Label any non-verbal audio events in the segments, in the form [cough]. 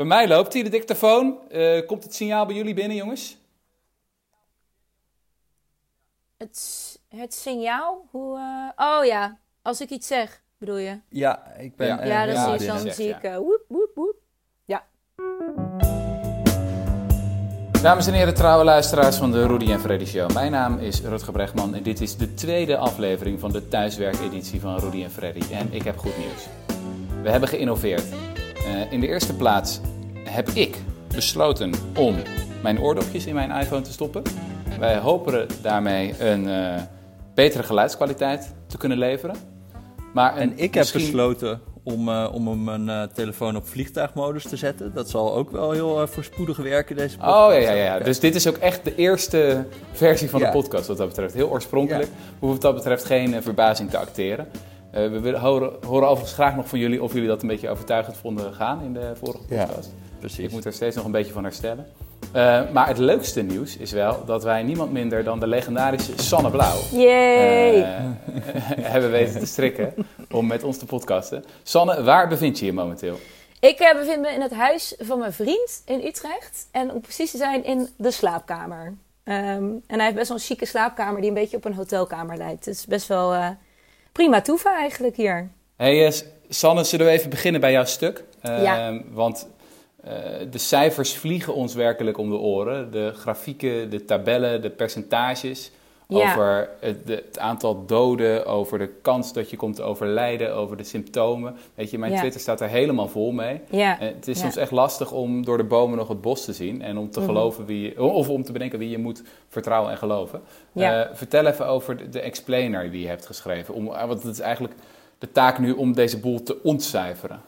Bij mij loopt hij de dictafoon. Uh, komt het signaal bij jullie binnen, jongens? Het, het signaal? Hoe, uh... Oh ja, als ik iets zeg, bedoel je? Ja, ik ben... Ja, uh, ja, ja, dan, dan zie ik... woep, woep, woep. Ja. Dames en heren, trouwe luisteraars van de Rudy en Freddy Show. Mijn naam is Rutger Bregman en dit is de tweede aflevering van de thuiswerkeditie van Rudy en Freddy. En ik heb goed nieuws. We hebben geïnnoveerd. Uh, in de eerste plaats heb ik besloten om mijn oordopjes in mijn iPhone te stoppen. Wij hopen daarmee een uh, betere geluidskwaliteit te kunnen leveren. Maar en ik heb besloten om, uh, om mijn uh, telefoon op vliegtuigmodus te zetten. Dat zal ook wel heel voorspoedig werken, deze podcast. Oh ja, ja, ja. Dus dit is ook echt de eerste versie van ja. de podcast wat dat betreft. Heel oorspronkelijk. Ja. Hoeven wat dat betreft geen verbazing te acteren. Uh, we willen, horen, horen overigens graag nog van jullie of jullie dat een beetje overtuigend vonden gaan in de vorige podcast. Ja, precies. Ik moet er steeds nog een beetje van herstellen. Uh, maar het leukste nieuws is wel dat wij niemand minder dan de legendarische Sanne Blauw uh, [laughs] hebben weten te strikken om met ons te podcasten. Sanne, waar bevind je je momenteel? Ik bevind me in het huis van mijn vriend in Utrecht. En om precies te zijn in de slaapkamer. Um, en hij heeft best wel een chique slaapkamer die een beetje op een hotelkamer lijkt. Dus best wel uh, prima toeven eigenlijk hier. Hey Sanne, zullen we even beginnen bij jouw stuk? Ja. Ehm, want uh, de cijfers vliegen ons werkelijk om de oren. De grafieken, de tabellen, de percentages ja. over het, het, aantal doden, over de kans dat je komt te overlijden, over de symptomen. Weet je, mijn Ja. Twitter staat er helemaal vol mee. Ja. En het is soms echt lastig om door de bomen nog het bos te zien en om te Mhm. geloven wie je, of om te bedenken wie je moet vertrouwen en geloven. Eh, vertel even over de, de explainer die je hebt geschreven. Om, eh, want het is eigenlijk de taak nu om deze boel te ontcijferen.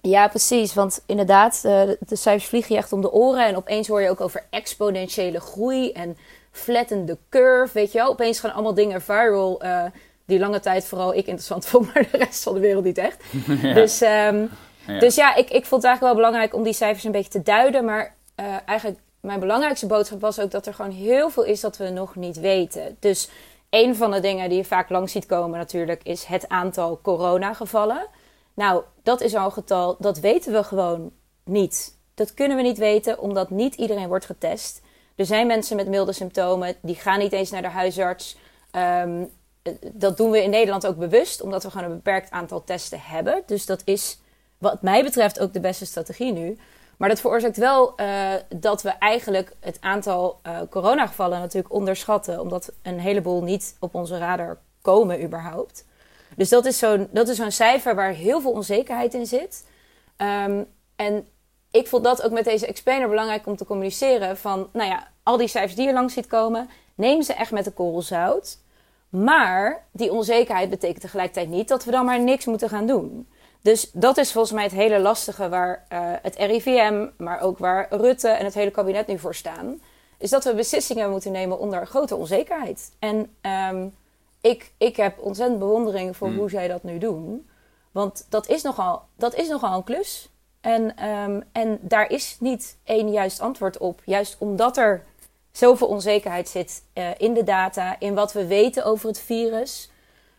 Ja, precies. Want inderdaad, eh, de, de cijfers vliegen je echt om de oren. En opeens hoor je ook over exponentiële groei en flatten the curve. Weet je wel, opeens gaan allemaal dingen viral. eh, die lange tijd vooral ik interessant [laughs] vond, maar de rest van de wereld niet echt. [laughs] Ja. Dus, ehm, Ja. dus ja, ik, ik vond het eigenlijk wel belangrijk om die cijfers een beetje te duiden. Maar eh, eigenlijk mijn belangrijkste boodschap was ook dat er gewoon heel veel is dat we nog niet weten. Dus een van de dingen die je vaak langs ziet komen natuurlijk is het aantal coronagevallen. Nou, dat is al een getal, dat weten we gewoon niet. Dat kunnen we niet weten, omdat niet iedereen wordt getest. Er zijn mensen met milde symptomen, die gaan niet eens naar de huisarts. Ehm, eh, dat doen we in Nederland ook bewust, omdat we gewoon een beperkt aantal testen hebben. Dus dat is, wat mij betreft, ook de beste strategie nu. Maar dat veroorzaakt wel eh, dat we eigenlijk het aantal eh, coronagevallen natuurlijk onderschatten, omdat een heleboel niet op onze radar komen überhaupt. Dus dat is zo'n dat is zo'n cijfer waar heel veel onzekerheid in zit. Ehm, en ik vond dat ook met deze explainer belangrijk om te communiceren. Van, nou ja, al die cijfers die er langs ziet komen, neem ze echt met een korrel zout. Maar die onzekerheid betekent tegelijkertijd niet dat we dan maar niks moeten gaan doen. Dus dat is volgens mij het hele lastige waar eh, het RIVM, maar ook waar Rutte en het hele kabinet nu voor staan. Is dat we beslissingen moeten nemen onder grote onzekerheid. En ehm, ik, ik heb ontzettend bewondering voor Hmm. hoe zij dat nu doen. Want dat is nogal, dat is nogal een klus. En, ehm, en daar is niet één juist antwoord op. Juist omdat er zoveel onzekerheid zit eh, in de data, in wat we weten over het virus.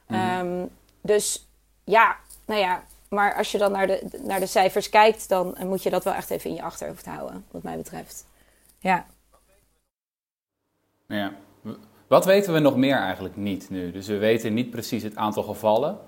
Ehm, dus ja, nou ja, maar als je dan naar de, naar de cijfers kijkt, dan moet je dat wel echt even in je achterhoofd houden, wat mij betreft. Ja. Ja. W- Wat weten we nog meer eigenlijk niet nu? Dus we weten niet precies het aantal gevallen.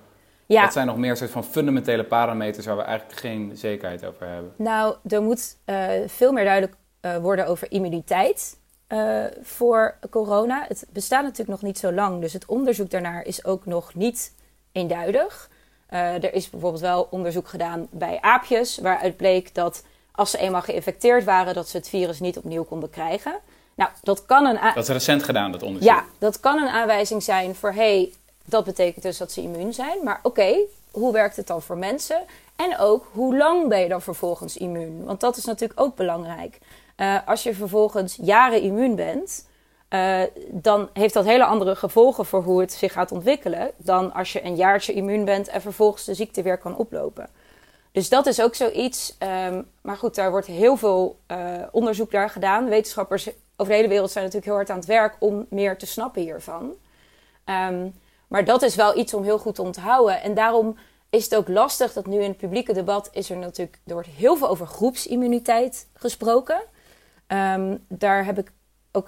Ja, Wat zijn nog meer soort van fundamentele parameters waar we eigenlijk geen zekerheid over hebben? nou, er moet eh, veel meer duidelijk eh, worden over immuniteit eh, voor corona. Het bestaat natuurlijk nog niet zo lang, dus het onderzoek daarnaar is ook nog niet eenduidig. Er is bijvoorbeeld wel onderzoek gedaan bij aapjes, waaruit bleek dat als ze eenmaal geïnfecteerd waren, dat ze het virus niet opnieuw konden krijgen. Nou, dat kan een, Dat is recent gedaan, dat onderzoek. Ja, dat kan een aanwijzing zijn voor hey, dat betekent dus dat ze immuun zijn. Maar oké, hoe werkt het dan voor mensen? En ook, hoe lang ben je dan vervolgens immuun? Want dat is natuurlijk ook belangrijk. Eh, als je vervolgens jaren immuun bent, eh, dan heeft dat hele andere gevolgen voor hoe het zich gaat ontwikkelen. Dan als je een jaartje immuun bent en vervolgens de ziekte weer kan oplopen. Dus dat is ook zoiets. ehm, maar goed, daar wordt heel veel eh, onderzoek naar gedaan. Wetenschappers over de hele wereld zijn natuurlijk heel hard aan het werk om meer te snappen hiervan. Ehm, maar dat is wel iets om heel goed te onthouden. En daarom is het ook lastig dat nu in het publieke debat is er natuurlijk, er wordt heel veel over groepsimmuniteit gesproken. Um, daar heb ik ook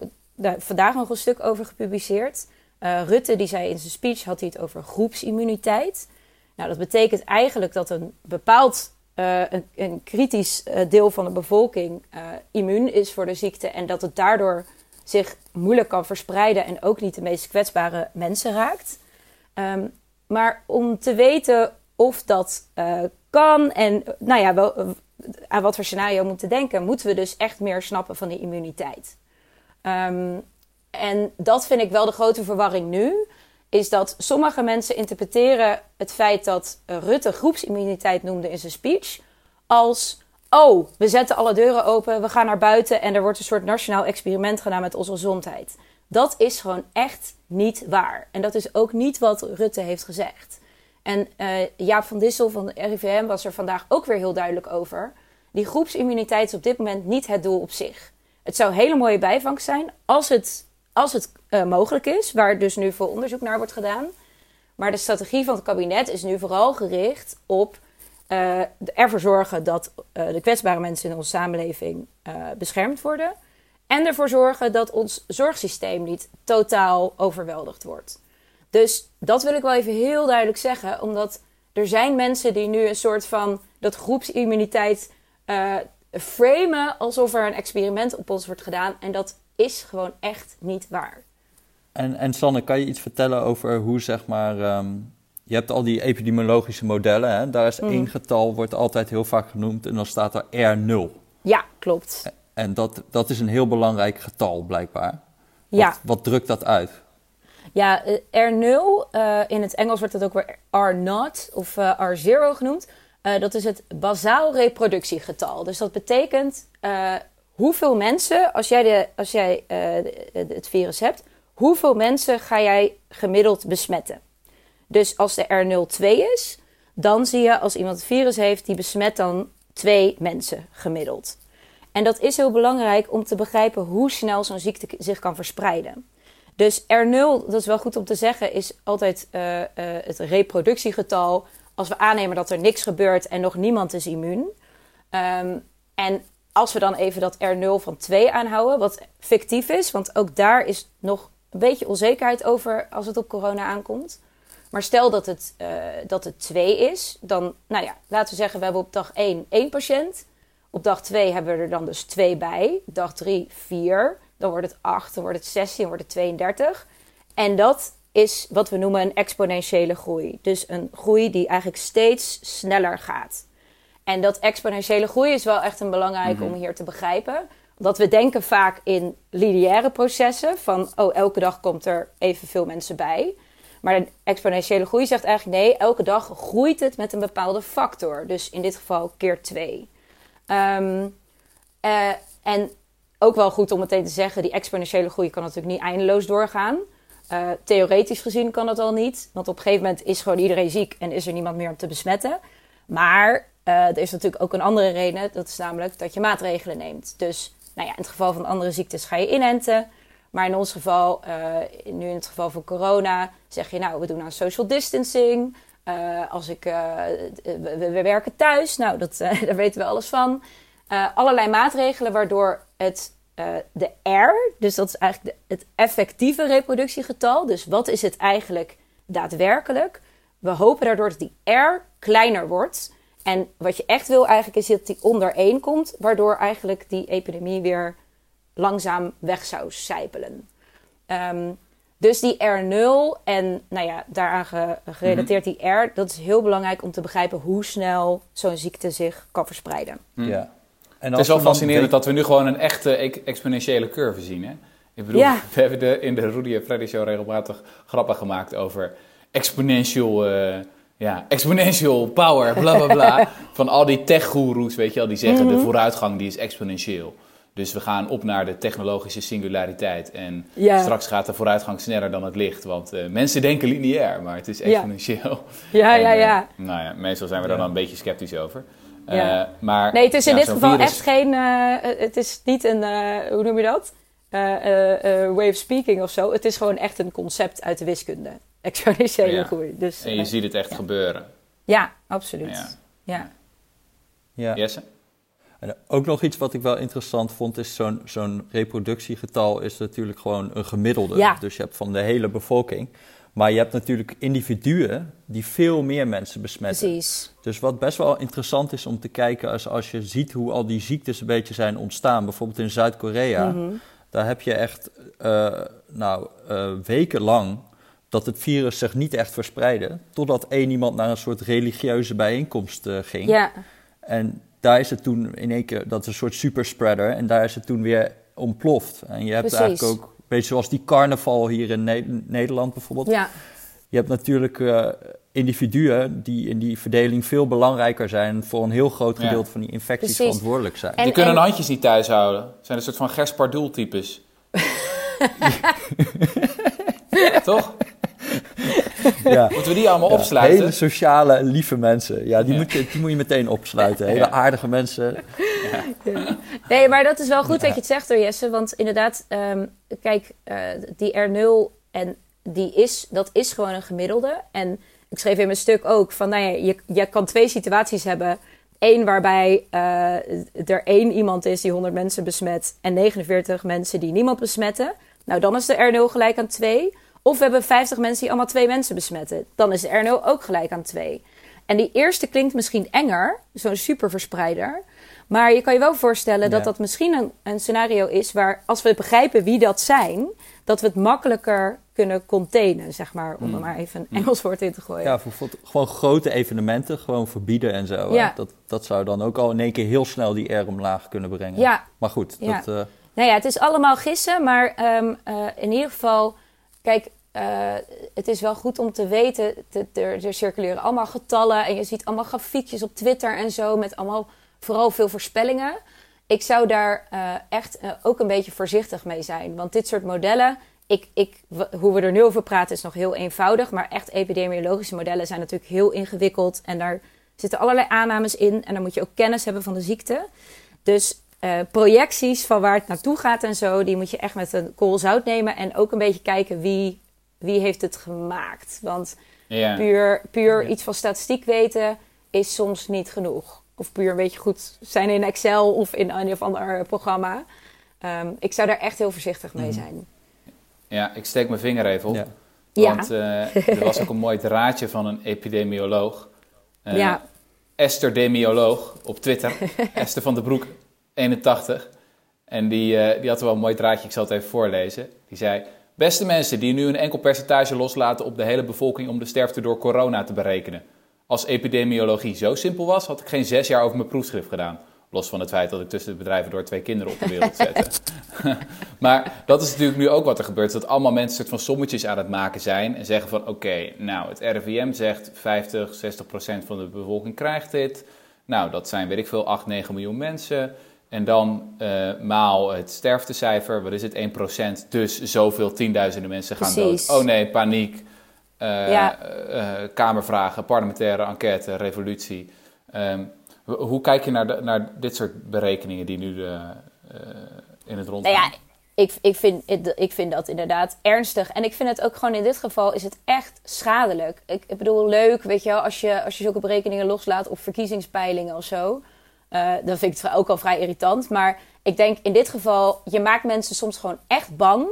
vandaag nog een stuk over gepubliceerd. Uh, Rutte die zei in zijn speech had hij het over groepsimmuniteit. Nou, dat betekent eigenlijk dat een bepaald uh, een, een, kritisch uh, deel van de bevolking immuun is voor de ziekte en dat het daardoor zich moeilijk kan verspreiden en ook niet de meest kwetsbare mensen raakt. Um, maar om te weten of dat kan en nou ja, wel, aan wat voor scenario moeten denken, moeten we dus echt meer snappen van die immuniteit. Um, en dat vind ik wel de grote verwarring nu. Is dat sommige mensen interpreteren het feit dat Rutte groepsimmuniteit noemde in zijn speech als: oh, we zetten alle deuren open, we gaan naar buiten en er wordt een soort nationaal experiment gedaan met onze gezondheid. Dat is gewoon echt niet waar. En dat is ook niet wat Rutte heeft gezegd. En uh, Jaap van Dissel van de RIVM was er vandaag ook weer heel duidelijk over. Die groepsimmuniteit is op dit moment niet het doel op zich. Het zou een hele mooie bijvangst zijn als het, als het uh, mogelijk is, waar dus nu veel onderzoek naar wordt gedaan. Maar de strategie van het kabinet is nu vooral gericht op uh, ervoor zorgen dat de kwetsbare mensen in onze samenleving beschermd worden. En ervoor zorgen dat ons zorgsysteem niet totaal overweldigd wordt. Dus dat wil ik wel even heel duidelijk zeggen, omdat er zijn mensen die nu een soort van dat groepsimmuniteit uh, framen alsof er een experiment op ons wordt gedaan. En dat is gewoon echt niet waar. En, en Sanne, kan je iets vertellen over hoe zeg maar. Um, je hebt al die epidemiologische modellen. Hè? Daar is mm. één getal, wordt altijd heel vaak genoemd. En dan staat er R0. Ja, klopt. En dat, dat is een heel belangrijk getal, blijkbaar. Wat, ja. wat drukt dat uit? Ja, eh, R0, uh, in het Engels wordt het ook weer R0 of uh, R0 genoemd. Uh, dat is het bazaal reproductiegetal. Dus dat betekent hoeveel mensen, als jij, de, als jij het virus hebt, hoeveel mensen ga jij gemiddeld besmetten? Dus als de R02 is, dan zie je als iemand het virus heeft, die besmet dan twee mensen gemiddeld. En dat is heel belangrijk om te begrijpen hoe snel zo'n ziekte zich kan verspreiden. Dus R0, dat is wel goed om te zeggen, is altijd het reproductiegetal als we aannemen dat er niks gebeurt en nog niemand is immuun. Um, en als we dan even dat R0 van 2 aanhouden, wat fictief is, want ook daar is nog een beetje onzekerheid over als het op corona aankomt. Maar stel dat het, uh, dat het 2 is, dan, nou ja, laten we zeggen, we hebben op dag 1 één patiënt. Op dag 2 hebben we er dan dus 2 bij. Dag 3 4. Dan wordt het 8, dan wordt het 16, dan wordt het 32. En dat is wat we noemen een exponentiële groei. Dus een groei die eigenlijk steeds sneller gaat. En dat exponentiële groei is wel echt een belangrijk mm om hier te begrijpen. Dat we denken vaak in lineaire processen van oh, elke dag komt er evenveel mensen bij. Maar de exponentiële groei zegt eigenlijk nee, elke dag groeit het met een bepaalde factor. Dus in dit geval keer 2. Ehm, uh, en ook wel goed om meteen te zeggen, die exponentiële groei kan natuurlijk niet eindeloos doorgaan. Uh, theoretisch gezien kan dat al niet. Want op een gegeven moment is gewoon iedereen ziek en is er niemand meer om te besmetten. Maar uh, er is natuurlijk ook een andere reden. Dat is namelijk dat je maatregelen neemt. Dus nou ja, in het geval van andere ziektes ga je inenten. Maar in ons geval, nu in het geval van corona, zeg je nou, we doen aan social distancing. Als ik, we, we, werken thuis, nou, dat, [laughs] daar weten we alles van. allerlei maatregelen waardoor het de R, dus dat is eigenlijk het effectieve reproductiegetal. Dus wat is het eigenlijk daadwerkelijk? We hopen daardoor dat die R kleiner wordt. En wat je echt wil eigenlijk is dat die onder 1 komt, waardoor eigenlijk die epidemie weer langzaam weg zou sijpelen. Um, dus die R0 en nou ja, daaraan gerelateerd die R, dat is heel belangrijk om te begrijpen hoe snel zo'n ziekte zich kan verspreiden. Ja. En het is wel fascinerend dat we nu gewoon een echte exponentiële curve zien. Hè? Ik bedoel, [laughs] we hebben de, in de Rudy en Freddy show regelmatig grappen gemaakt over exponential, uh, ja, exponential power, bla bla bla. [laughs] van al die tech-goeroes, weet je wel, die zeggen de mhm. vooruitgang die is exponentieel. Dus we gaan op naar de technologische singulariteit. En straks gaat de vooruitgang sneller dan het licht. Want uh, mensen denken lineair, maar het is exponentieel. Ja, ja, ja. ja. Uh, nou ja, meestal zijn we daar dan een beetje sceptisch over. Ja. Uh, maar, nee, het is in dit geval echt geen. Uh, het is niet een. Uh, hoe noem je dat? way of speaking of zo. Het is gewoon echt een concept uit de wiskunde. [laughs] Exponentiële groei. Dus, en je ziet het echt gebeuren. Ja, absoluut. Ja. Ja. Ja. Jesse? En ook nog iets wat ik wel interessant vond, is zo'n zo'n reproductiegetal is natuurlijk gewoon een gemiddelde. Ja. Dus je hebt van de hele bevolking. Maar je hebt natuurlijk individuen die veel meer mensen besmetten. Precies. Dus wat best wel interessant is om te kijken als, als je ziet hoe al die ziektes een beetje zijn ontstaan. Bijvoorbeeld in Zuid-Korea. Mhm. Daar heb je echt eh, nou, eh, wekenlang dat het virus zich niet echt verspreidde. Totdat één iemand naar een soort religieuze bijeenkomst eh, ging. Ja, En daar is het toen in één keer, dat is een soort superspreader. En daar is het toen weer ontploft. En je hebt Precies. eigenlijk ook, een beetje zoals die carnaval hier in Ne- Nederland bijvoorbeeld. ja. Je hebt natuurlijk eh, individuen die in die verdeling veel belangrijker zijn voor een heel groot Ja. gedeelte van die infecties Precies. verantwoordelijk zijn. En- Die kunnen hun handjes niet thuis houden. Zijn een soort van Gerspardoel-types. [laughs] Toch? Ja. [laughs] Moeten we die allemaal Ja, opsluiten? Hele sociale, lieve mensen. Ja, die, Ja. Moet, je, die moet je meteen opsluiten. Hele Ja. aardige mensen. Nee, maar dat is wel goed dat je het zegt door Jesse. Want inderdaad, ehm, kijk, eh, die R0 en die is, dat is gewoon een gemiddelde. En ik schreef in mijn stuk ook van, nou ja, je, je kan twee situaties hebben. Eén waarbij eh, er één iemand is die 100 mensen besmet en 49 mensen die niemand besmetten. Nou, dan is de R0 gelijk aan 2. Of we hebben 50 mensen die allemaal twee mensen besmetten. Dan is de R0 ook gelijk aan 2. En die eerste klinkt misschien enger, zo'n superverspreider. Maar je kan je wel voorstellen dat Ja. dat misschien een, een scenario is waar, als we begrijpen wie dat zijn, dat we het makkelijker kunnen containen, zeg maar, om er maar even een Engels woord in te gooien. Ja, voor, voor- gewoon grote evenementen, gewoon verbieden en zo. Ja. Dat, dat zou dan ook al in één keer heel snel die R omlaag kunnen brengen. Ja. Maar goed, Ja. dat, eh, Nou ja, het is allemaal gissen, maar ehm, eh, in ieder geval, kijk, eh, het is wel goed om te weten, er, er circuleren allemaal getallen en je ziet allemaal grafiekjes op Twitter en zo met allemaal vooral veel voorspellingen. Ik zou daar eh, echt eh, ook een beetje voorzichtig mee zijn, want dit soort modellen, ik, ik, hoe we er nu over praten is nog heel eenvoudig, maar echt epidemiologische modellen zijn natuurlijk heel ingewikkeld en daar zitten allerlei aannames in en dan moet je ook kennis hebben van de ziekte. Dus eh, projecties van waar het naartoe gaat en zo, die moet je echt met een kool zout nemen. En ook een beetje kijken wie, wie heeft het gemaakt. Want Ja. puur, puur Ja. iets van statistiek weten is soms niet genoeg. Of puur een beetje goed zijn in Excel of in een of ander programma. Ehm, ik zou daar echt heel voorzichtig mee Mhm. zijn. ja, ik steek mijn vinger even op. ja. Ja. Want eh, er was ook een mooi draadje van een epidemioloog. Eh, Ja. Esther Demioloog op Twitter. [laughs] Esther van den Broek, 81. En die, eh, die had wel een mooi draadje, ik zal het even voorlezen. Die zei... Beste mensen die nu een enkel percentage loslaten op de hele bevolking om de sterfte door corona te berekenen. Als epidemiologie zo simpel was, had ik geen zes jaar over mijn proefschrift gedaan. Los van het feit dat ik tussen de bedrijven door twee kinderen op de wereld zette. [laughs] [laughs] maar dat is natuurlijk nu ook wat er gebeurt. Dat allemaal mensen soort van sommetjes aan het maken zijn. En zeggen van oké, nou het RIVM zegt 50, 60 procent van de bevolking krijgt dit. Nou dat zijn weet ik veel 8, 9 miljoen mensen. En dan eh, maal het sterftecijfer, wat is het, 1 procent. Dus zoveel tienduizenden mensen gaan Precies. dood. Oh nee, paniek. Eh, Ja. eh, kamervragen, parlementaire enquête, revolutie. Ehm, hoe kijk je naar, de- naar dit soort berekeningen die nu in het rond Nou ja, ik, ik, vind, ik vind dat inderdaad ernstig. En ik vind het ook gewoon in dit geval is het echt schadelijk. Ik, ik bedoel, leuk, weet je wel, als je, als je zulke berekeningen loslaat op verkiezingspeilingen of zo. Eh, dan vind ik het ook al vrij irritant. Maar ik denk in dit geval, je maakt mensen soms gewoon echt bang.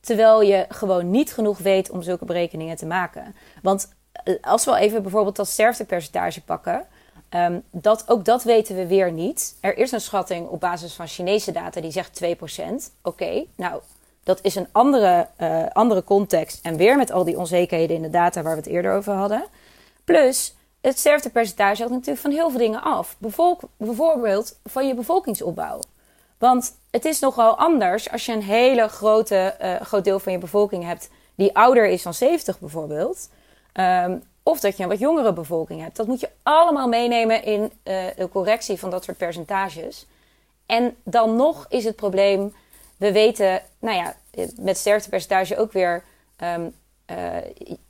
Terwijl je gewoon niet genoeg weet om zulke berekeningen te maken. Want eh, als we even bijvoorbeeld dat sterftepercentage pakken. Ehm, dat, ook dat weten we weer niet. Er is een schatting op basis van Chinese data die zegt 2%. Oké, nou, dat is een andere, eh, andere context. En weer met al die onzekerheden in de data waar we het eerder over hadden. Plus, het sterftepercentage hangt natuurlijk van heel veel dingen af. Bijvoorbeeld van je bevolkingsopbouw. Want het is nogal anders als je een hele grote, eh, groot deel van je bevolking hebt die ouder is dan 70 bijvoorbeeld. Ehm, of dat je een wat jongere bevolking hebt. Dat moet je allemaal meenemen in eh, de correctie van dat soort percentages. En dan nog is het probleem, we weten, nou ja, met sterftepercentage ook weer. ehm, eh,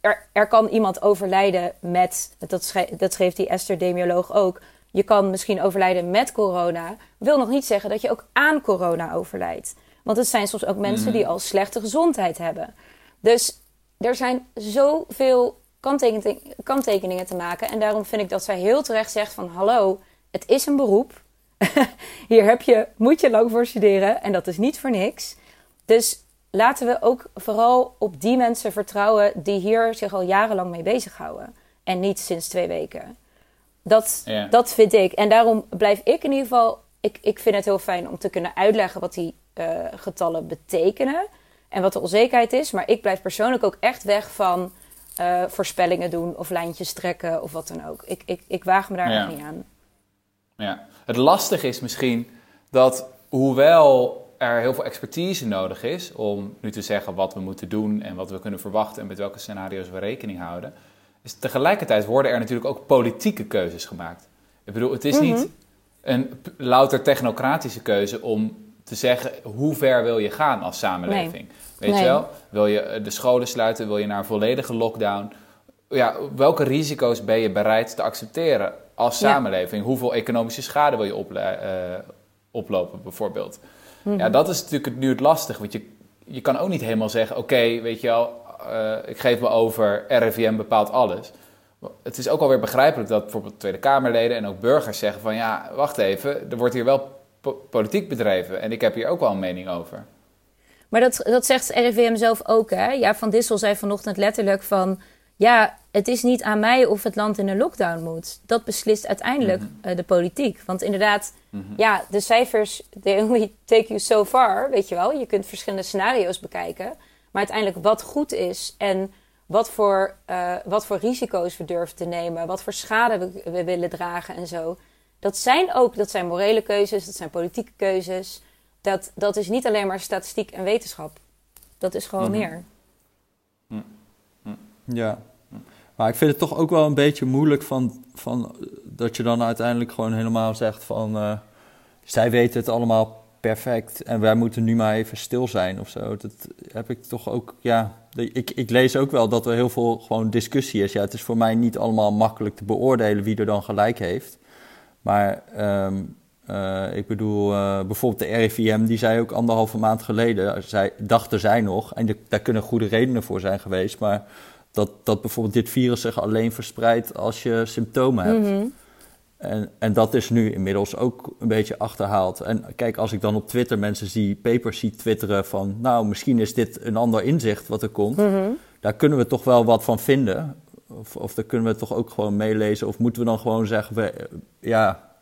er, er kan iemand overlijden met, dat, schreef, dat schreef die Esther Demioloog ook. Je kan misschien overlijden met corona. Wil nog niet zeggen dat je ook aan corona overlijdt. Want het zijn soms ook mensen die al slechte gezondheid hebben. Dus er zijn zoveel kanttekening- kanttekeningen te maken. En daarom vind ik dat zij heel terecht zegt van... hallo, het is een beroep. [laughs] Hier heb je, moet je lang voor studeren en dat is niet voor niks. Dus laten we ook vooral op die mensen vertrouwen... die hier zich al jarenlang mee bezighouden. En niet sinds twee weken. Dat, dat vind ik. En daarom blijf ik in ieder geval... Ik, ik vind het heel fijn om te kunnen uitleggen wat die eh, getallen betekenen... en wat de onzekerheid is. Maar ik blijf persoonlijk ook echt weg van eh, voorspellingen doen... of lijntjes trekken of wat dan ook. Ik, ik, ik waag me daar Ja. niet aan. Ja. Het lastige is misschien dat, hoewel er heel veel expertise nodig is om nu te zeggen wat we moeten doen en wat we kunnen verwachten en met welke scenario's we rekening houden, is tegelijkertijd worden er natuurlijk ook politieke keuzes gemaakt. Ik bedoel, het is niet een p- louter technocratische keuze om te zeggen hoe ver wil je gaan als samenleving. Weet Nee. je wel? Wil je eh, de scholen sluiten? Wil je naar een volledige lockdown? Ja, welke risico's ben je bereid te accepteren als Ja. samenleving? Hoeveel economische schade wil je eh, oplopen, bijvoorbeeld? Mhm. Ja, dat is natuurlijk het- nu het lastig. Want je, je kan ook niet helemaal zeggen: oké, weet je wel, eh, ik geef me over, RIVM bepaalt alles. Het is ook alweer begrijpelijk dat bijvoorbeeld Tweede Kamerleden en ook burgers zeggen: van ja, wacht even, er wordt hier wel po- politiek bedreven en ik heb hier ook wel een mening over. Maar dat, dat zegt RIVM zelf ook, hè? Ja, Van Dissel zei vanochtend letterlijk van... Ja, het is niet aan mij of het land in een lockdown moet. Dat beslist uiteindelijk eh, de politiek. Want inderdaad, ja, de cijfers... They [laughs] only take you so far, weet je wel. Je kunt verschillende scenario's bekijken. Maar uiteindelijk wat goed is en wat voor, eh, wat voor risico's we durven te nemen... wat voor schade we, we willen dragen en zo... Dat zijn ook dat zijn morele keuzes, dat zijn politieke keuzes... Dat, dat is niet alleen maar statistiek en wetenschap. Dat is gewoon Mhm. meer. Ja. Maar ik vind het toch ook wel een beetje moeilijk van, van dat je dan uiteindelijk gewoon helemaal zegt van eh, zij weten het allemaal perfect en wij moeten nu maar even stil zijn of zo. Dat heb ik toch ook, ja. Ik, ik lees ook wel dat er heel veel gewoon discussie is. Ja, het is voor mij niet allemaal makkelijk te beoordelen wie er dan gelijk heeft. Maar ehm, eh, ik bedoel, eh, bijvoorbeeld de RIVM, die zei ook anderhalve maand geleden, zij, dachten zij nog, en daar kunnen goede redenen voor zijn geweest, maar dat, dat bijvoorbeeld dit virus zich alleen verspreidt als je symptomen hebt. Mhm. En, en dat is nu inmiddels ook een beetje achterhaald. En kijk, als ik dan op Twitter mensen zie, papers zie twitteren van... nou, misschien is dit een ander inzicht wat er komt. Mhm. Daar kunnen we toch wel wat van vinden. Of, of daar kunnen we toch ook gewoon meelezen. Of moeten we dan gewoon zeggen, we, ja,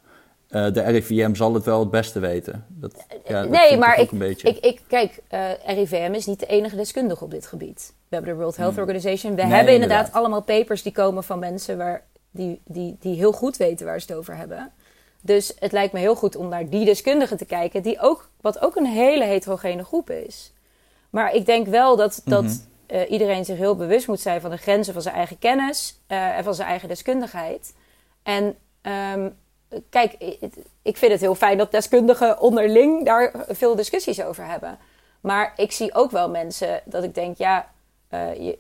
de RIVM zal het wel het beste weten. Dat, ja, dat nee, maar ook ik, een beetje. ik, ik, kijk, eh, RIVM is niet de enige deskundige op dit gebied. We hebben de World Health Organization. We Nee, hebben inderdaad, inderdaad. allemaal papers die komen van mensen waar, die, die, die heel goed weten waar ze het over hebben. Dus het lijkt me heel goed om naar die deskundigen te kijken, die ook, wat ook een hele heterogene groep is. Maar ik denk wel dat, dat Mhm. eh, iedereen zich heel bewust moet zijn van de grenzen van zijn eigen kennis eh, en van zijn eigen deskundigheid. En ehm, kijk, ik vind het heel fijn dat deskundigen onderling daar veel discussies over hebben. Maar ik zie ook wel mensen dat ik denk, ja, eh, je,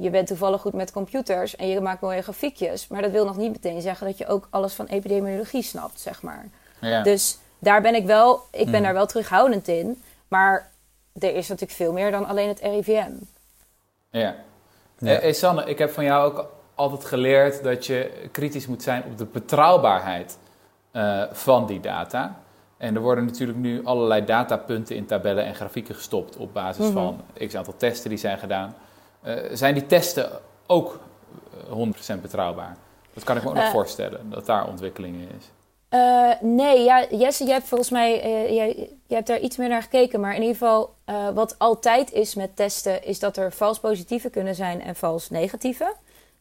je bent toevallig goed met computers en je maakt mooie grafiekjes. Maar dat wil nog niet meteen zeggen dat je ook alles van epidemiologie snapt, zeg maar. Ja. Dus daar ben ik wel, ik ben Hmm. daar wel terughoudend in. Maar er is natuurlijk veel meer dan alleen het RIVM. Ja. Ja. Eh, eh, Sanne, ik heb van jou ook altijd geleerd dat je kritisch moet zijn op de betrouwbaarheid eh, van die data. En er worden natuurlijk nu allerlei datapunten in tabellen en grafieken gestopt op basis Mhm. van x aantal testen die zijn gedaan. Eh, zijn die testen ook eh, 100% betrouwbaar? Dat kan ik me ook nog Eh. voorstellen, dat daar ontwikkelingen is. Eh, nee, ja, Jesse, jij hebt volgens mij eh, jij, jij hebt daar iets meer naar gekeken. Maar in ieder geval, eh, wat altijd is met testen, is dat er vals positieve kunnen zijn en vals negatieve.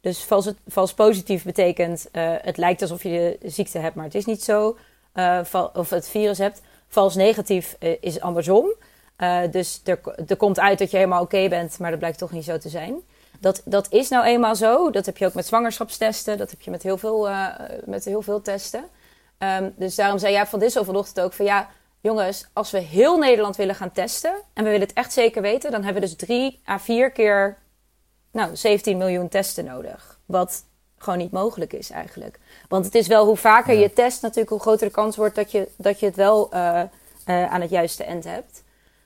Dus vals, vals positief betekent eh, het lijkt alsof je de ziekte hebt, maar het is niet zo. Eh, of het virus hebt. Vals negatief eh, is andersom. Dus er, komt uit dat je helemaal oké bent, maar dat blijkt toch niet zo te zijn. Dat, dat is nou eenmaal zo. Dat heb je ook met zwangerschapstesten. Dat heb je met heel veel, met heel veel testen. Ehm, dus daarom zei jij van Dissel vanochtend ook van ja, jongens, als we heel Nederland willen gaan testen en we willen het echt zeker weten, dan hebben we dus drie à vier keer nou, 17 miljoen testen nodig. Wat gewoon niet mogelijk is eigenlijk. Want het is wel hoe vaker Ja. je test, natuurlijk hoe groter de kans wordt dat je, dat je het wel eh, eh, aan het juiste eind hebt.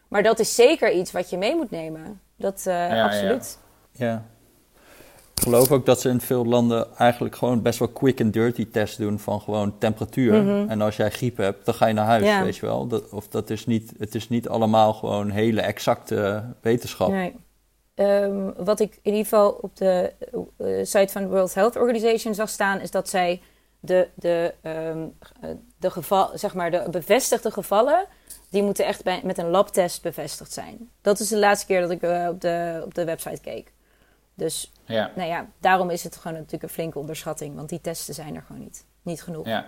Maar dat is zeker iets wat je mee moet nemen. Dat eh, ja. absoluut. Ja. ik geloof ook dat ze in veel landen eigenlijk gewoon best wel quick and dirty tests doen van gewoon temperatuur. Mhm. En als jij griep hebt, dan ga je naar huis, weet je wel. Dat, of dat is niet, het is niet allemaal gewoon hele exacte wetenschap. Nee. Ehm, wat ik in ieder geval op de eh, site van de World Health Organization zag staan, is dat zij de, de, ehm, eh, de, geval, zeg maar de bevestigde gevallen, die moeten echt bij, met een labtest bevestigd zijn. Dat is de laatste keer dat ik eh, op, de, op de website keek. Dus Ja. nou ja, daarom is het gewoon natuurlijk een flinke onderschatting, want die testen zijn er gewoon niet. Niet genoeg. Ja.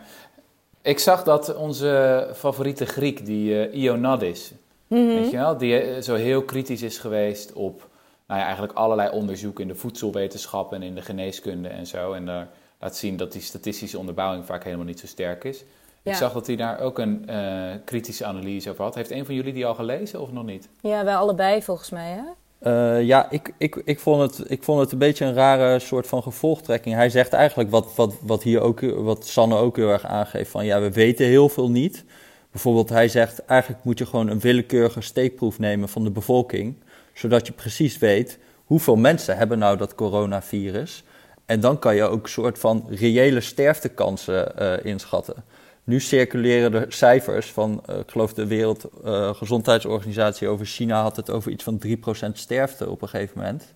Ik zag dat onze favoriete Griek, die eh Ioannidis, Mhm. weet je wel, die zo heel kritisch is geweest op nou ja, eigenlijk allerlei onderzoeken in de voedselwetenschap en in de geneeskunde en zo. En daar laat zien dat die statistische onderbouwing vaak helemaal niet zo sterk is. Ja. Ik zag dat hij daar ook een eh, kritische analyse over had. Heeft een van jullie die al gelezen of nog niet? Ja, wij allebei volgens mij, hè? Eh, ja, ik, ik, ik, vond het, ik vond het een beetje een rare soort van gevolgtrekking. Hij zegt eigenlijk wat, wat, wat hier ook, wat Sanne ook heel erg aangeeft: van ja, we weten heel veel niet. Bijvoorbeeld, hij zegt eigenlijk moet je gewoon een willekeurige steekproef nemen van de bevolking, zodat je precies weet hoeveel mensen hebben nou dat coronavirus. En dan kan je ook een soort van reële sterftekansen eh, inschatten. Nu circuleren er cijfers van, eh, ik geloof de Wereldgezondheidsorganisatie over China had het over iets van 3% sterfte op een gegeven moment.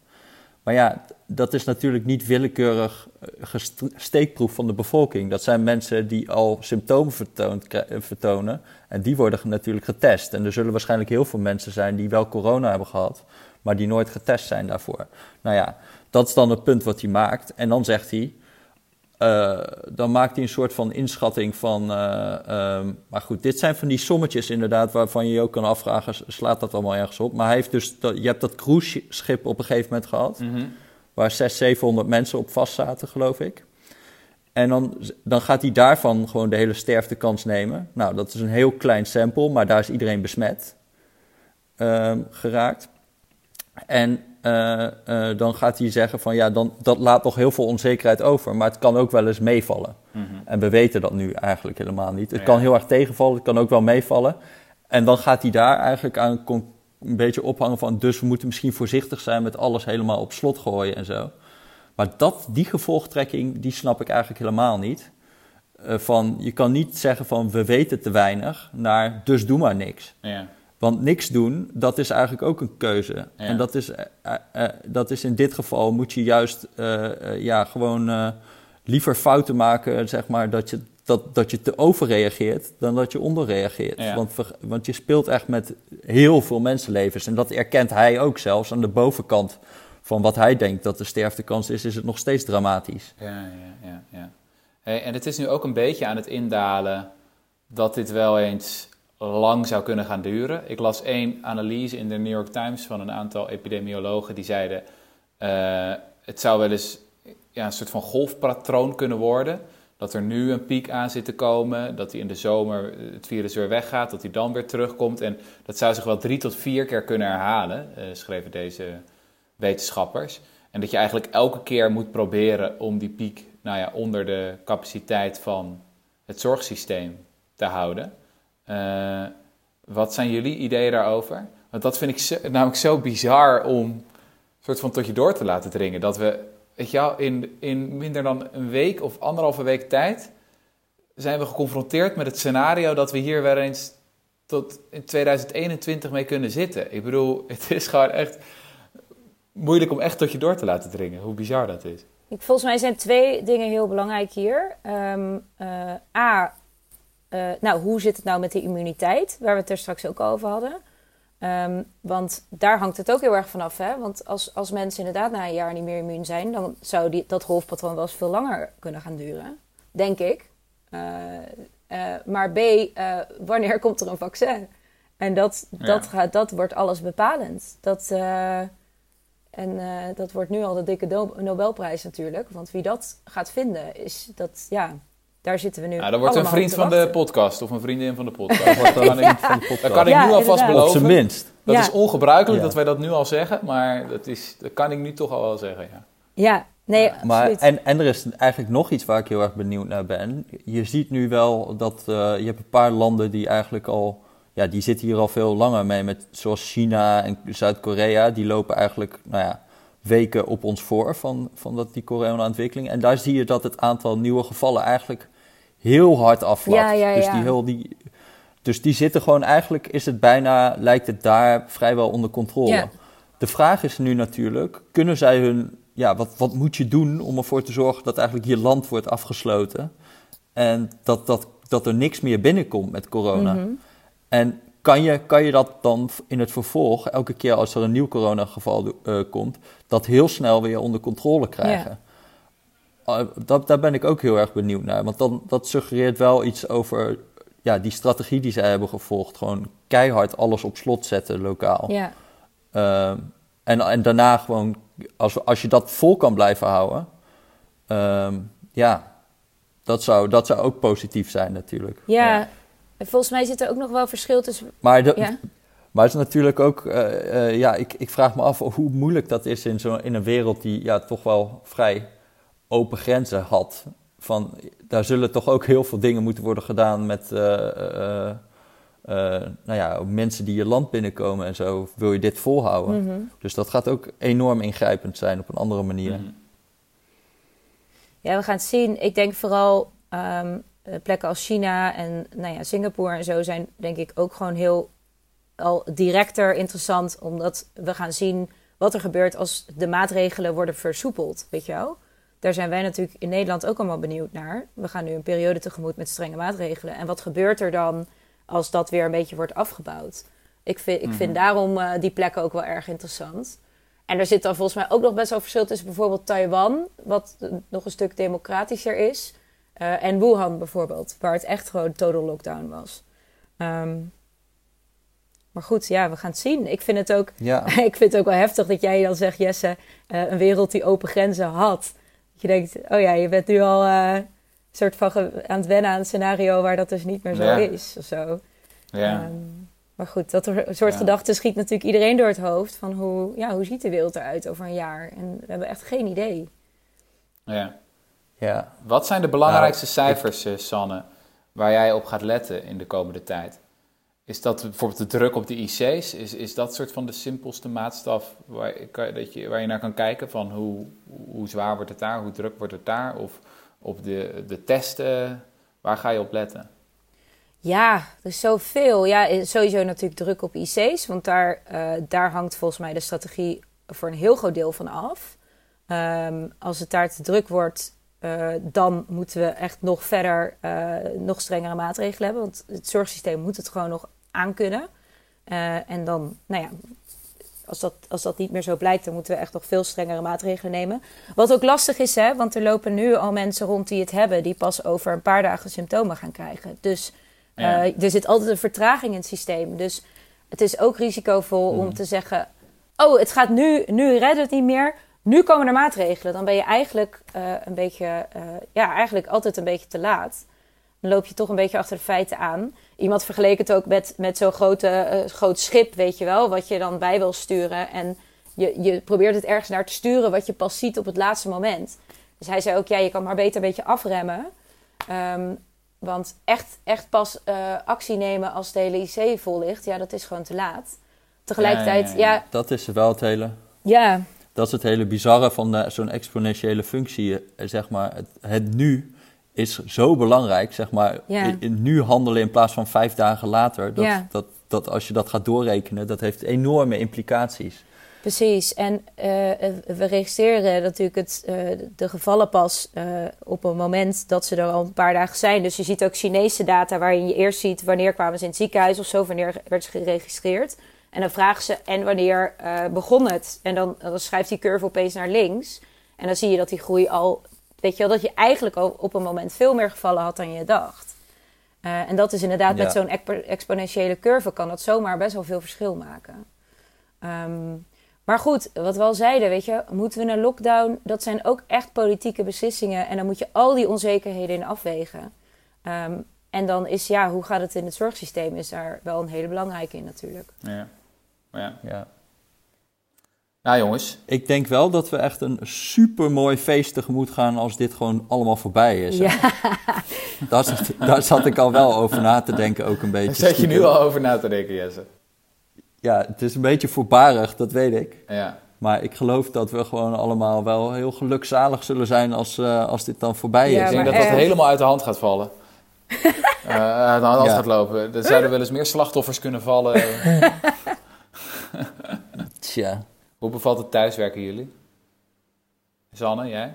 Maar ja, dat is natuurlijk niet willekeurig eh, steekproef van de bevolking. Dat zijn mensen die al symptomen eh, vertonen en die worden natuurlijk getest. En er zullen waarschijnlijk heel veel mensen zijn die wel corona hebben gehad, maar die nooit getest zijn daarvoor. Nou ja, dat is dan het punt wat hij maakt. En dan zegt hij, eh, dan maakt hij een soort van inschatting van. eh, ehm, maar goed, dit zijn van die sommetjes inderdaad, waarvan je je ook kan afvragen: slaat dat allemaal ergens op? Maar hij heeft dus. Dat, je hebt dat cruiseschip op een gegeven moment gehad, waar 600, 700 mensen op vast zaten, geloof ik. En dan, dan gaat hij daarvan gewoon de hele sterftekans nemen. Nou, dat is een heel klein sample, maar daar is iedereen besmet ehm, geraakt. En eh, eh, dan gaat hij zeggen van ja, dan, dat laat nog heel veel onzekerheid over, maar het kan ook wel eens meevallen. En we weten dat nu eigenlijk helemaal niet. Het Ja. kan heel erg tegenvallen, het kan ook wel meevallen. En dan gaat hij daar eigenlijk aan een beetje ophangen van, dus we moeten misschien voorzichtig zijn met alles helemaal op slot gooien en zo. Maar dat, die gevolgtrekking, die snap ik eigenlijk helemaal niet. Eh, van, je kan niet zeggen van we weten te weinig, naar dus doe maar niks. Ja. Want niks doen, dat is eigenlijk ook een keuze. Ja. En dat is, eh, eh, eh, dat is in dit geval, moet je juist ja, gewoon liever fouten maken, zeg maar, dat je, dat, dat je te overreageert dan dat je onderreageert. Ja. Want, want je speelt echt met heel veel mensenlevens. En dat erkent hij ook zelfs aan de bovenkant van wat hij denkt dat de sterftekans is, is het nog steeds dramatisch. Ja, ja, ja. ja. Hey, en het is nu ook een beetje aan het indalen dat dit wel eens lang zou kunnen gaan duren. Ik las één analyse in de New York Times van een aantal epidemiologen die zeiden... eh, het zou wel eens ja, een soort van golfpatroon kunnen worden. Dat er nu een piek aan zit te komen, dat die in de zomer eh, het virus weer weggaat, dat die dan weer terugkomt. En dat zou zich wel drie tot vier keer kunnen herhalen, eh, schreven deze wetenschappers. En dat je eigenlijk elke keer moet proberen om die piek nou ja, onder de capaciteit van het zorgsysteem te houden. Eh, wat zijn jullie ideeën daarover? Want dat vind ik namelijk zo bizar om soort van tot je door te laten dringen. Dat we, weet je wel, in, in minder dan een week of anderhalve week tijd zijn we geconfronteerd met het scenario dat we hier weer eens tot in 2021 mee kunnen zitten. Ik bedoel, [laughs] het is gewoon echt moeilijk om echt tot je door te laten dringen. Hoe bizar dat is. Volgens mij zijn twee dingen heel belangrijk hier. Ehm, eh, A, eh, nou, hoe zit het nou met de immuniteit, waar we het er straks ook over hadden? Ehm, want daar hangt het ook heel erg vanaf. Hè? Want als, als mensen inderdaad na een jaar niet meer immuun zijn, dan zou die, dat golfpatroon wel eens veel langer kunnen gaan duren. Denk ik. Eh, eh, maar B, wanneer [laughs] komt er een vaccin? En dat, Ja. dat, gaat, dat wordt alles bepalend. Dat, en dat wordt nu al de dikke Nobelprijs natuurlijk. Want wie dat gaat vinden, is dat, ja, daar zitten we nu. Nou, dan wordt een vriend op van de podcast of een vriendin van de [laughs] podcast. Dat kan ik, van de podcast. dat kan ik Ja, nu alvast. Op beloven. zijn minst. Dat Ja. is ongebruikelijk Ja. dat wij dat nu al zeggen, maar dat, is, dat kan ik nu toch al wel zeggen. Ja. Ja, nee, Maar, absoluut. en, en er is eigenlijk nog iets waar ik heel erg benieuwd naar ben. Je ziet nu wel dat eh, je hebt een paar landen die eigenlijk al, ja, die zitten hier al veel langer mee, met, zoals China en Zuid-Korea. Die lopen eigenlijk, nou ja, weken op ons voor van, van dat, die corona-ontwikkeling. En daar zie je dat het aantal nieuwe gevallen eigenlijk heel hard afvlakt. Ja, ja, Dus, die heel, die, dus die zitten gewoon eigenlijk, is het bijna, lijkt het daar vrijwel onder controle. De vraag is nu natuurlijk, kunnen zij hun, ja, wat, wat moet je doen om ervoor te zorgen dat eigenlijk je land wordt afgesloten en dat, dat, dat er niks meer binnenkomt met corona? Mhm. En kan je, kan je dat dan in het vervolg, elke keer als er een nieuw coronageval eh, komt, dat heel snel weer onder controle krijgen? Uh, dat, daar ben ik ook heel erg benieuwd naar. Want dan, dat suggereert wel iets over ja, die strategie die zij hebben gevolgd. Gewoon keihard alles op slot zetten lokaal. Ja. Uh, en, en daarna gewoon, als, als je dat vol kan blijven houden, uh, ja, dat zou, dat zou ook positief zijn natuurlijk. Ja, ja. En volgens mij zit er ook nog wel verschil tussen. Maar, de, ja. maar het is natuurlijk ook, uh, ja, ik, ik vraag me af hoe moeilijk dat is in, zo, in een wereld die ja, toch wel vrij open grenzen had. Van, daar zullen toch ook heel veel dingen moeten worden gedaan met uh, uh, nou ja, mensen die je land binnenkomen en zo. Wil je dit volhouden? Mm -hmm. Dus dat gaat ook enorm ingrijpend zijn op een andere manier. Mm -hmm. Ja, we gaan het zien. Ik denk vooral um, plekken als China en nou ja, Singapore en zo zijn denk ik ook gewoon heel al directer interessant. Omdat we gaan zien wat er gebeurt als de maatregelen worden versoepeld. Weet je wel? Daar zijn wij natuurlijk in Nederland ook allemaal benieuwd naar. We gaan nu een periode tegemoet met strenge maatregelen. En wat gebeurt er dan als dat weer een beetje wordt afgebouwd? Ik vind, ik vind mm -hmm. daarom uh, die plekken ook wel erg interessant. En er zit dan volgens mij ook nog best wel verschil tussen bijvoorbeeld Taiwan, wat nog een stuk democratischer is, uh, en Wuhan bijvoorbeeld, waar het echt gewoon total lockdown was. Um, maar goed, ja, we gaan het zien. Ik vind het ook, ja. [laughs] ik vind het ook wel heftig dat jij dan zegt, Jesse, uh, een wereld die open grenzen had. Dat je denkt, oh ja, je bent nu al uh, soort van aan het wennen aan een scenario waar dat dus niet meer zo ja. is of zo. Ja. Um, maar goed, dat een soort Ja. gedachte schiet natuurlijk iedereen door het hoofd. Van hoe, ja, hoe ziet de wereld eruit over een jaar? En we hebben echt geen idee. ja. Ja. Wat zijn de belangrijkste Nou, cijfers, eh, Sanne, waar jij op gaat letten in de komende tijd? Is dat bijvoorbeeld de druk op de IC's? Is, is dat soort van de simpelste maatstaf waar, kan- dat je, waar je naar kan kijken? Van hoe, hoe zwaar wordt het daar, hoe druk wordt het daar? Of op de, de testen, waar ga je op letten? Ja, er is zoveel. Ja, eh, sowieso natuurlijk druk op IC's. Want daar, eh, daar hangt volgens mij de strategie voor een heel groot deel van af. Ehm, als het daar te druk wordt, eh, dan moeten we echt nog verder, eh, nog strengere maatregelen hebben. Want het zorgsysteem moet het gewoon nog aankunnen. Eh en dan, nou ja, als dat, als dat niet meer zo blijkt, dan moeten we echt nog veel strengere maatregelen nemen. Wat ook lastig is, hè, want er lopen nu al mensen rond die het hebben, die pas over een paar dagen symptomen gaan krijgen. Dus Ja. er zit altijd een vertraging in het systeem. Dus het is ook risicovol om te zeggen: Oh, het gaat nu, nu redden het niet meer. Nu komen er maatregelen. Dan ben je eigenlijk eh, een beetje, eh, ja, eigenlijk altijd een beetje te laat. Dan loop je toch een beetje achter de feiten aan. Iemand vergeleek het ook met, met zo'n grote, eh, groot schip, weet je wel, wat je dan bij wil sturen. En je, je probeert het ergens naar te sturen wat je pas ziet op het laatste moment. Dus hij zei ook, ja, je kan maar beter een beetje afremmen. Ehm, want echt, echt pas actie nemen als de hele IC vol ligt, ja, dat is gewoon te laat. Tegelijkertijd, Ja, ja, ja, ja, ja. Dat is wel het hele, ja, dat is het hele bizarre van eh, zo'n exponentiële functie. eh, Zeg maar, het, het nu is zo belangrijk. Zeg maar, Ja. in- in nu handelen in plaats van vijf dagen later. Dat, dat, dat als je dat gaat doorrekenen, dat heeft enorme implicaties. Precies, en eh, we registreren natuurlijk het, de gevallen pas op een moment dat ze er al een paar dagen zijn. Dus je ziet ook Chinese data waarin je eerst ziet wanneer kwamen ze in het ziekenhuis of zo, wanneer werd ze geregistreerd. En dan vragen ze en wanneer eh, begon het. En dan, dan schrijft die curve opeens naar links. En dan zie je dat die groei al, weet je wel, dat je eigenlijk al op een moment veel meer gevallen had dan je dacht. Eh, en dat is inderdaad Ja. met zo'n expo- exponentiële curve kan dat zomaar best wel veel verschil maken. Ehm, maar goed, wat we al zeiden, weet je, moeten we een lockdown? Dat zijn ook echt politieke beslissingen. En dan moet je al die onzekerheden in afwegen. Ehm, en dan is, ja, hoe gaat het in het zorgsysteem? Is daar wel een hele belangrijke in natuurlijk. Ja. Ja. Ja. Nou jongens, Ik denk wel dat we echt een super mooi feest tegemoet gaan als dit gewoon allemaal voorbij is. Ja, [laughs] Daar, zat, daar zat ik al wel over na te denken, ook een beetje. daar zet je nu al over na te denken, Jesse. Ja, het is een beetje voorbarig, dat weet ik. Ja. Maar ik geloof dat we gewoon allemaal wel heel gelukzalig zullen zijn als, eh, als dit dan voorbij Ja, is. Ik denk dat dat helemaal uit de hand gaat vallen. [laughs] Eh, uit de hand Ja. gaat lopen. Er zouden wel eens meer slachtoffers kunnen vallen. [laughs] Tja. Hoe bevalt het thuiswerken jullie? Zanne, jij?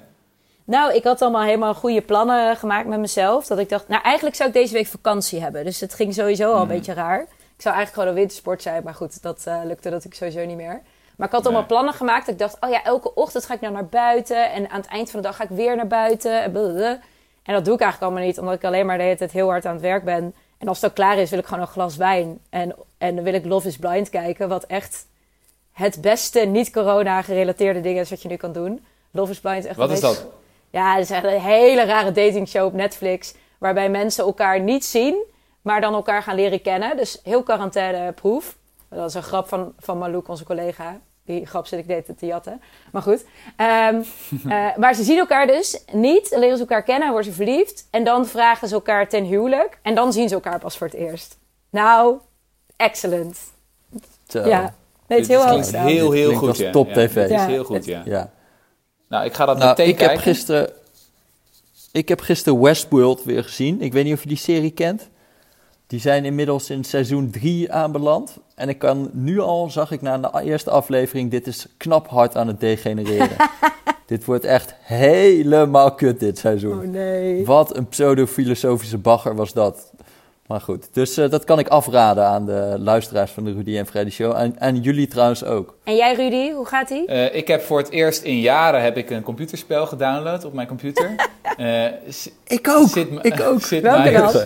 Nou, ik had allemaal helemaal goede plannen gemaakt met mezelf. Dat ik dacht, nou eigenlijk zou ik deze week vakantie hebben. Dus het ging sowieso al een Mhm. beetje raar. Ik zou eigenlijk gewoon een wintersport zijn. Maar goed, dat eh, lukte dat ik sowieso niet meer. Maar ik had allemaal Nee. plannen gemaakt. Ik dacht, oh ja, elke ochtend ga ik nou naar buiten. En aan het eind van de dag ga ik weer naar buiten. En, blablabla. en dat doe ik eigenlijk allemaal niet. Omdat ik alleen maar de hele tijd heel hard aan het werk ben. En als het ook klaar is, wil ik gewoon een glas wijn. En, en dan wil ik Love is Blind kijken. Wat echt het beste niet-corona gerelateerde ding is wat je nu kan doen. Love is Blind echt Wat is dat? ja, het is echt een hele rare datingshow op Netflix. Waarbij mensen elkaar niet zien, maar dan elkaar gaan leren kennen. Dus heel quarantaineproef. Dat is een grap van, van Malouk, onze collega. Die grap zit ik deed te jatten. Maar goed. Ehm, [laughs] eh, maar ze zien elkaar dus niet. Leren ze elkaar kennen, worden ze verliefd. En dan vragen ze elkaar ten huwelijk. En dan zien ze elkaar pas voor het eerst. Nou, excellent. Zo. Ja, nee, het is heel hoog heel, heel goed. als ja. top Ja, TV. dit is Ja, heel goed, ja. Ja. Nou, ik ga dat Nou, meteen ik heb gisteren... Ik heb gisteren Westworld weer gezien. Ik weet niet of je die serie kent. Die zijn inmiddels in seizoen 3 aanbeland. En ik kan nu al, zag ik na de eerste aflevering, dit is knap hard aan het degenereren. [laughs] dit wordt echt helemaal kut dit seizoen. Oh nee. Wat een pseudo-filosofische bagger was dat. Maar goed, dus eh, dat kan ik afraden aan de luisteraars van de Rudy en Freddy Show. En, en jullie trouwens ook. En jij Rudy, hoe gaat ie? Eh, ik heb voor het eerst in jaren heb ik een computerspel gedownload op mijn computer. [laughs] Eh, Ik ook, Sid ik ook. Sid Welke Meier's- dan?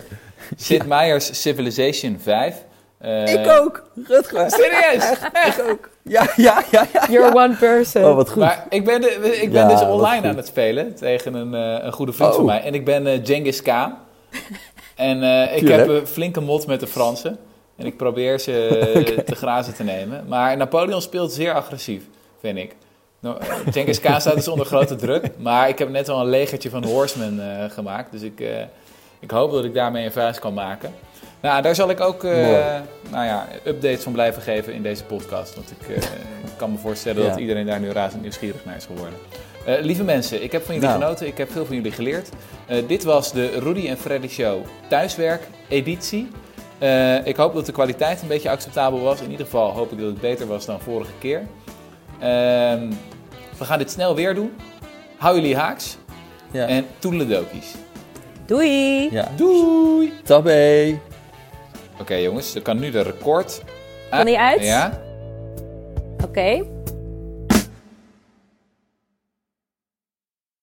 Sid Meier's Civilization 5. Eh, Ik ook, Rutger. Serieus? Ik ook. Ja, ja, ja, ja. You're one person. Oh, wat goed. Maar ik ben, de- ik ben Ja, dus online aan het spelen tegen een, eh, een goede vriend Oh. van mij. En ik ben Genghis Khan. En eh, ik heb een flinke mot met de Fransen. En ik probeer ze [laughs] te grazen te nemen. Maar Napoleon speelt zeer agressief, vind ik. Nou, Genghis Khan staat dus onder grote druk. Maar ik heb net al een legertje van horsemen eh, gemaakt. Dus ik, ik hoop dat ik daarmee een vuist kan maken. Nou, daar zal ik ook nou ja, updates van blijven geven in deze podcast. Want ik kan me voorstellen Ja. dat iedereen daar nu razend nieuwsgierig naar is geworden. Eh, lieve mensen, ik heb van jullie Nou. genoten. Ik heb veel van jullie geleerd. Eh, dit was de Rudy en Freddy Show thuiswerk editie. Eh, ik hoop dat de kwaliteit een beetje acceptabel was. In ieder geval hoop ik dat het beter was dan vorige keer. Ehm, we gaan dit snel weer doen. Hou jullie haaks. Ja. En toedeledokies. Doei! ja. Doei! Tabé. Oké jongens, dan kan nu de record. Kan die uit? Ja. Oké.